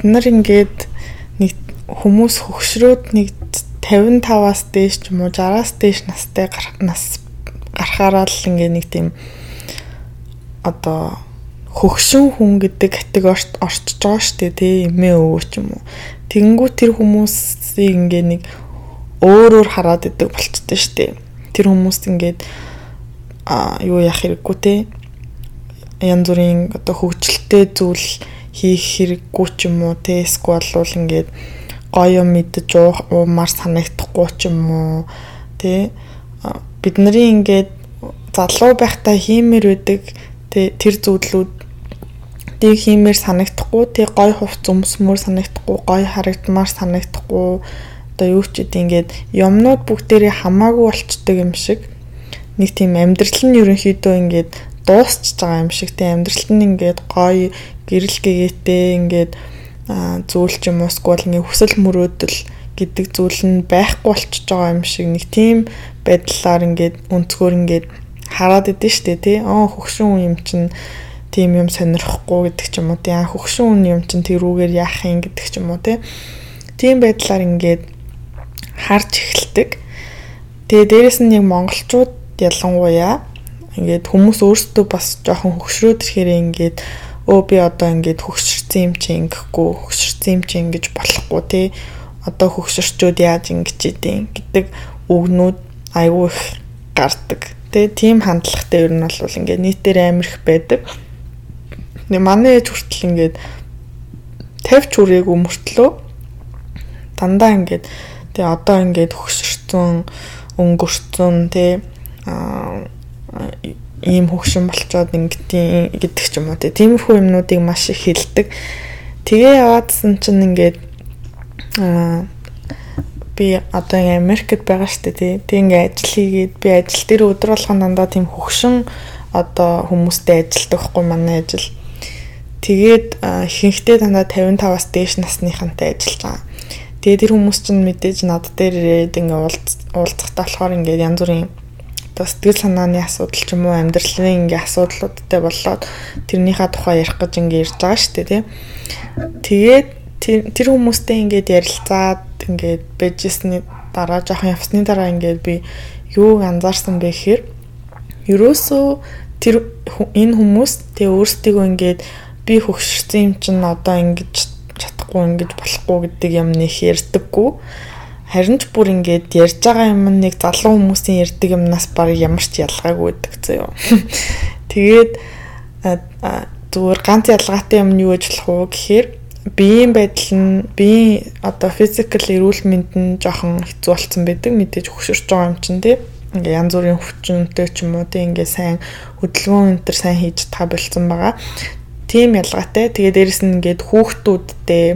бид нар ингээд нэг хүмүүс хөгшрөөд нэг 55-аас дээш ч юм уу 60-аас дээш настай нас гарахаараа л ингээ нэг тийм одоо хөгшин хүн гэдэг категорид орчиж байгаа шүү дээ тий эмээ өвөө ч юм уу. Тэгэнгүүт тэр хүмүүсийг ингээ нэг өөр өөр хараад идэг болчтой шүү дээ. Тэр хүмүүст ингээд а юу яах хэрэггүй те янз бүрийн одоо хөгжилтэй зүйл хийх хэрэггүй ч юм уу те эсвэл бол ингээд гоё мэдж уумар санагдахгүй ч юм уу тий бид нарын ингээд залуу байхдаа хиймээр байдаг тэр зүйлүүд тийг хиймээр санагдахгүй тий гой хувц өмсмөр санагдахгүй гой харагдмаар санагдахгүй одоо юу ч үгүй ингээд юмнууд бүгдээрээ хамаагүй болчдөг юм шиг нэг тийм амьдрал нь ерөнхийдөө ингээд дуусчихж байгаа юм шиг тий амьдрал нь ингээд гой гэрэл гэгээтэй ингээд зүйл ч юм уу эсвэл ингээ хүсэл мөрөөдөл гэдэг зүйл нь байхгүй болчихж байгаа юм шиг нэг тийм байдлаар ингээд өнцгөр ингээд хараад идэв штэ тий. Аа хөгшин юм чинь тийм юм сонирхгүй гэдэг ч юм уу тий. Аа хөгшин юм чинь тэрүүгээр яах юм гэдэг ч юм уу тий. Тийм байдлаар ингээд харж эхэлдэг. Тэгээ дээрэс нь яг монголчууд ялангуяа ингээд хүмүүс өөрсдөө бас жоохон хөгшрөөд ирэхээр ингээд өө би одоо ингээд хөгшөрсөн юм чи ингэхгүй хөгшөрсөн юм чи ингэж болохгүй тий одоо хөгшөрчүүд яаж ингэж идэв? гэдэг үгнүүд айгүй их гардаг тий тийм хандлагатай ер нь бол ингээд нийтээр амирх байдаг. Манай ээж хүртэл ингээд 50 ч үрээгүй мөртлөө дандаа ингээд тий одоо ингээд хөгшөрсөн өнгөрцөн тий аа ийм хөгшин болчоод ингэтийн гэдэг ч юм уу тиймэрхүү юмнуудыг маш их хэлдэг. Тэгээ яваадсан чинь ингээд аа би одоо ингээ Америкт байгаа штэ тий. Тэг ингээ ажил хийгээд би ажил дээр өдөр болгон дандаа тийм хөгшин одоо хүмүүстэй ажилдаг хгүй манай ажил. Тэгээд ихэнхдээ дандаа 55-аас дээш насныхантай ажиллаж байгаа. Тэгээд тэр хүмүүс чинь мэдээж над дээр ирээд ингээ уулзахтаа болохоор ингээ янз бүрийн одоо сэтгэл санааны асуудал ч юм уу амьдралын ингээ асуудлуудтай болоод тэрнийхээ тухай ярих гэж ингээ ирж байгаа шүү дээ тий. Тэгээд тэр хүмүүстэй ингээд ярилцаад ингээд бэжсэний дараа жоохон явсны дараа ингээд би юуг анзаарсан бэ гэхээр ерөөсөө тэр энэ хүмүүс тэгээ өөрсдийгөө ингээд би хөгшөрсөн юм чинь одоо ингэж чадахгүй ингэж болохгүй гэдэг юм нэг ярьдаггүй Харин ч бүр ингээд ярьж байгаа юм нэг залуу хүмүүсийн ярьдаг юмнаас баг ямар ч ялгаагүй байдаг заяо. Тэгээд зүгээр ганц ялгаатай юм нь юу гэж болох вэ гэхээр биеийн байдал нь биеийн одоо физикал эрүүл мэнд нь жоохон хэцүү болцсон байдаг мэдээж хөшөрч байгаа юм чинь тий ингээ янз бүрийн хүчнтэй ч юм уу тий ингээ сайн хөдөлгөөн өнтер сайн хийж та болцсон байгаа. Тийм ялгаатай. Тэгээд дээрэс нь ингээд хүүхдүүдтэй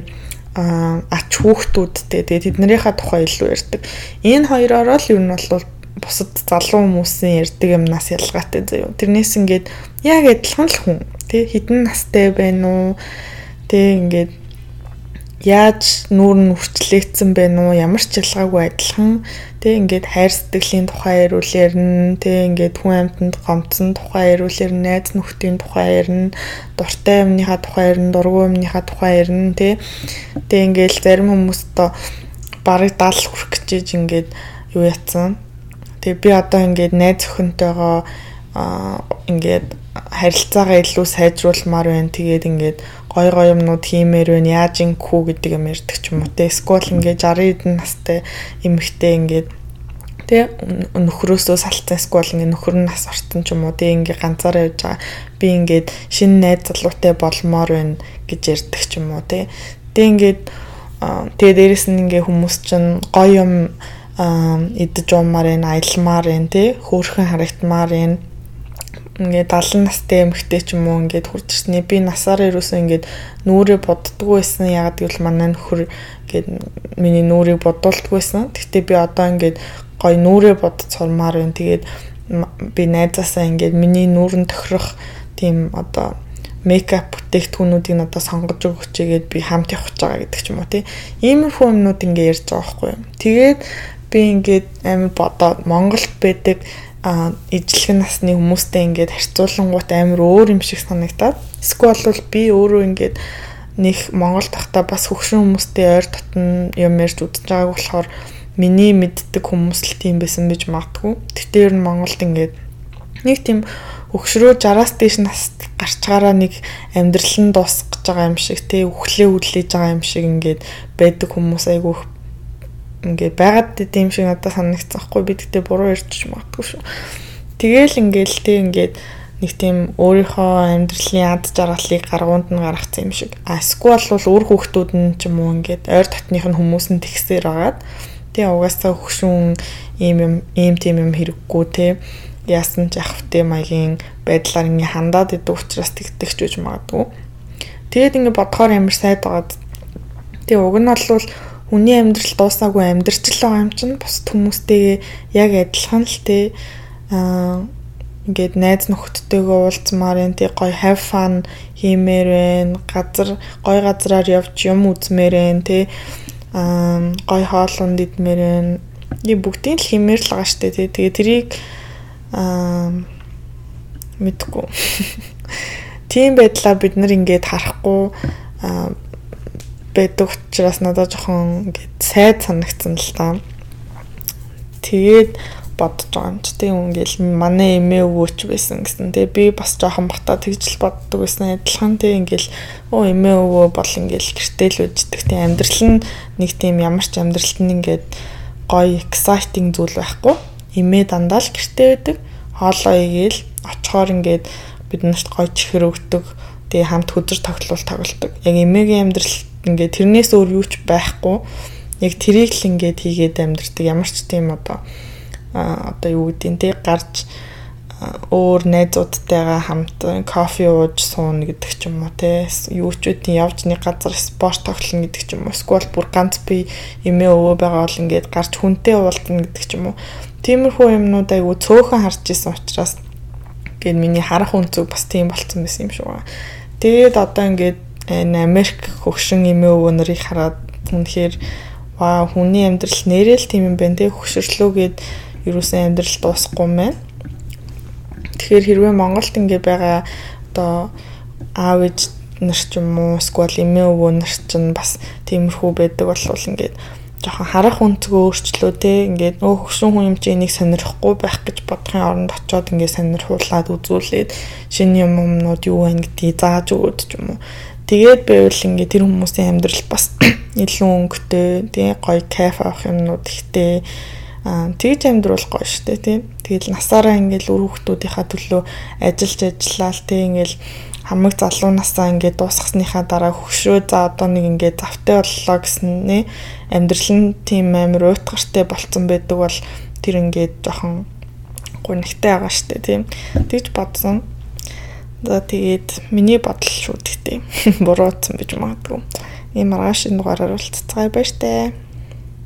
ач хүүхдүүдтэй тэгээ тэднэрийнхаа тухай илүү ярьдаг. Энэ хоёроор л ер нь бол бусад залуу хүмүүсийн ярьдаг юмнаас ялгаатай заяа. Тэрнээс ингээд яг адилхан л хүн тий хідэн настай байна уу? Тий ингээд яаж нүүр нь үрчлэгдсэн байна уу? Ямар ч ялгаагүй адилхан тий ингээд хайр сэтгэлийн тухай ярил ярина. Тий ингээд хүн амьтанд гомцсон тухай ярил ярина. Найз нөхдийн тухай ярина. Дуртай юмныхаа тухай ярина. Дургүй юмныхаа тухай ярина. Тий Тэ ингээд зарим хүмүүс одоо барыг 70 хүрэх гэж ингээд юу яцсан. Тэгээ би одоо ингээд найз охинтойгоо ингээд харилцаагаа илүү сайжруулмаар байна. Тэгээд ингээд гой гой юмнууд хиймээр байна. Яаж инхүү гэдэг юм ярьдаг ч юм уу. Тэ скол ингээд 60 эдэн настай эмэгтэй ингээд тэ нөхрөөсөө салцсан скол ингээд нөхөр нь нас ортон ч юм уу. Тэ ингээд ганцаараа явж байгаа. Би ингээд шинэ найз залуутай болмоор байна гэж ярьдаг ч юм уу. Тэ Тэ ингээд тэгээ дээрэс нь ингээ хүмүүс чинь гоё юм идэж уумаар байна, аялмаар байна тий. Хөөрхөн харагдмаар байна. Ингээ 70 настай эмэгтэй ч юм уу ингээд хурж ирсний би насаараа юусэн ингээд нүрээ боддггүй байсан ягаад гэвэл манай нөхөр ингээд миний нүрийг бодуулдаггүй байсан. Гэхдээ би одоо ингээд гоё нүрээ бодцормаар байна. Тэгээд би найзаасаа ингээд миний нүрэн тохирох тийм одоо мейкап бүтээгдэхүүнүүдийг надад сонгож өгч игээд би хамт явах гэж байгаа гэдэг ч юм уу тий. Иймэрхүү юмнууд ингээ ярьж байгаа байхгүй юу. Тэгээд би ингээд амар бодоод Монголд байдаг а ижлэг насны хүмүүстэй ингээд харьцуулангууд амар өөр юм шиг санагдаад эсвэл бол би өөрөө ингээд нэг Монгол тахта бас хөгшин хүмүүстэй ойр дотн юм ярьж үзэж байгааг болохоор миний мэддэг хүмүүс л тийм байсан гэж магадгүй. Тэгтээ ер нь Монголд ингээд нэг тийм хөгшрөө 60-аас дээш нас гарчгаараа нэг амьдрал нь дуусах гэж байгаа юм шиг тий үхлээ үдлээж байгаа юм шиг ингээд байдаг хүмүүс айгүй ингээд байгаад тийм шиг надад санагдсан хгүй би тэгтээ буруу ярьж магадгүй шүү. Тэгээл ингээл тий ингээд нэг тийм өөрийнхөө амьдралын ад жаргалыг гаргуунд нь гаргацсан юм шиг. А эсвэл бол өөр хүүхдүүд нь ч юм уу ингээд ойр дотных нь хүмүүс нь тэгсээр байгаад тий угаасаа хөгшүүн ийм юм ийм тийм юм хэрэггүй тий яасан ч ахвтэй маягийн байдлаар ингээ хандаад идэв учраас тэгдэгч үж магадгүй. Тэгээд ингээ бодохоор амар сайд байгаад тэгээ уг нь бол хүний амьдрал дуусаагүй амьдрч л байгаа юм чинь бус хүмүүстэйгээ яг адилхан л те аа ингээд найз нөхдөдтэйгээ уулзмаар энэ тий гоё have fun хиймээр байна. Газар гоё газраар явж юм үзмээр байна тий. Аа гоё хоолунд идмээр байна. Die бүгдийг л хиймээр л байгаа штэ тий. Тэгээ тэрийг аа мэдгүй. Тийм байдлаар бид нар ингээд харахгүй аа байдаг учраас надад жоохон ингээд сайд санагдсан л та. Тэгээд бодож байгаа юм чи тийм ингээл манай эмээ өвөөч байсан гэсэн. Тэгээ би бас жоохон бата тэгж л боддог байсан. Адилхан тийм ингээл оо эмээ өвөө бол ингээл гэртэл үждэг. Тийм амьдрал нь нэг тийм ямар ч амьдралт нь ингээд гоё exciting зүйл байхгүй. Эмээ дандаа л гэртээ байдаг. Хоолоо игээл очихоор ингээд биднэрт гоё чихэр өгдөг. Тэгээ хамт хөдөр тоглол тоглолдог. Яг эмээгийн амьдрал ингээд тэрнээс өөр юу ч байхгүй. Яг тэрийг л ингээд хийгээд амьдэрдэг ямар ч тийм одоо одоо юу гэдгийг те гарч өөр найзуудтайгаа хамт кофе ууж суuna гэдэг ч юм уу те юу ч үгүй явж нэг газар спорт тоглоно гэдэг ч юм уу эсвэл бүр ганц би эмээ өвөө байгаа бол ингээд гарч хүнтэй уулзна гэдэг ч юм уу. Тиймэрхүү юмнууд айгу цөөхөн харж исэн учраас гээд миний харах үнцэг бас тийм болцсон байсан юм шиг байна. Тэгээд одоо ингээд Америк хөгшин эмээ өвөө нарыг хараад үнэхээр ваа хүний амьдрал нэрэл тийм юм байна те хөгшөрлөөгээд ерөөсөн амьдрал дуусахгүй мэн. Тэгэхээр хэрвээ Монголд ингээ байгаа одоо аав ээж нар ч юм уу эсвэл эмээ өвөө нар ч бас тиймэрхүү байдаг болвол ингээд жоохон харах үнцгөө өөрчлөө те ингээд нөө хөгшин хүн юм чи энийг сонирхгүй байх гэж бодохын оронд очиод ингээд сонирхуулаад үзүүлээд шинэ юм юмнууд юу байна гэдгийг зааж өгөөд ч юм уу Тэгээд байвал ингээ тэр хүмүүсийн амьдрал бас илүү өнгөтэй, тий гоё кайф авах юмнууд ихтэй. Тэгж амьдрал гоё штэ тий. Тэгэл насаараа ингээл үр хүүхдүүдийнхаа төлөө ажиллаж ажиллаал тий ингээл хамаг залуу насаа ингээд дуусгасныхаа дараа хөгшрөө за одоо нэг ингээд завтай боллоо гэсэн нэ амьдрал нь тийм амар уйтгартай болцсон байдаг бол тэр ингээд жоохон гунигтай байгаа штэ тийм тэгж бодсон За тэгээд миний бодол шүү гэхдээ буруутсан гэж магадгүй. Ийм маргааш энэ дугаараар уулзцгаая баяр таа.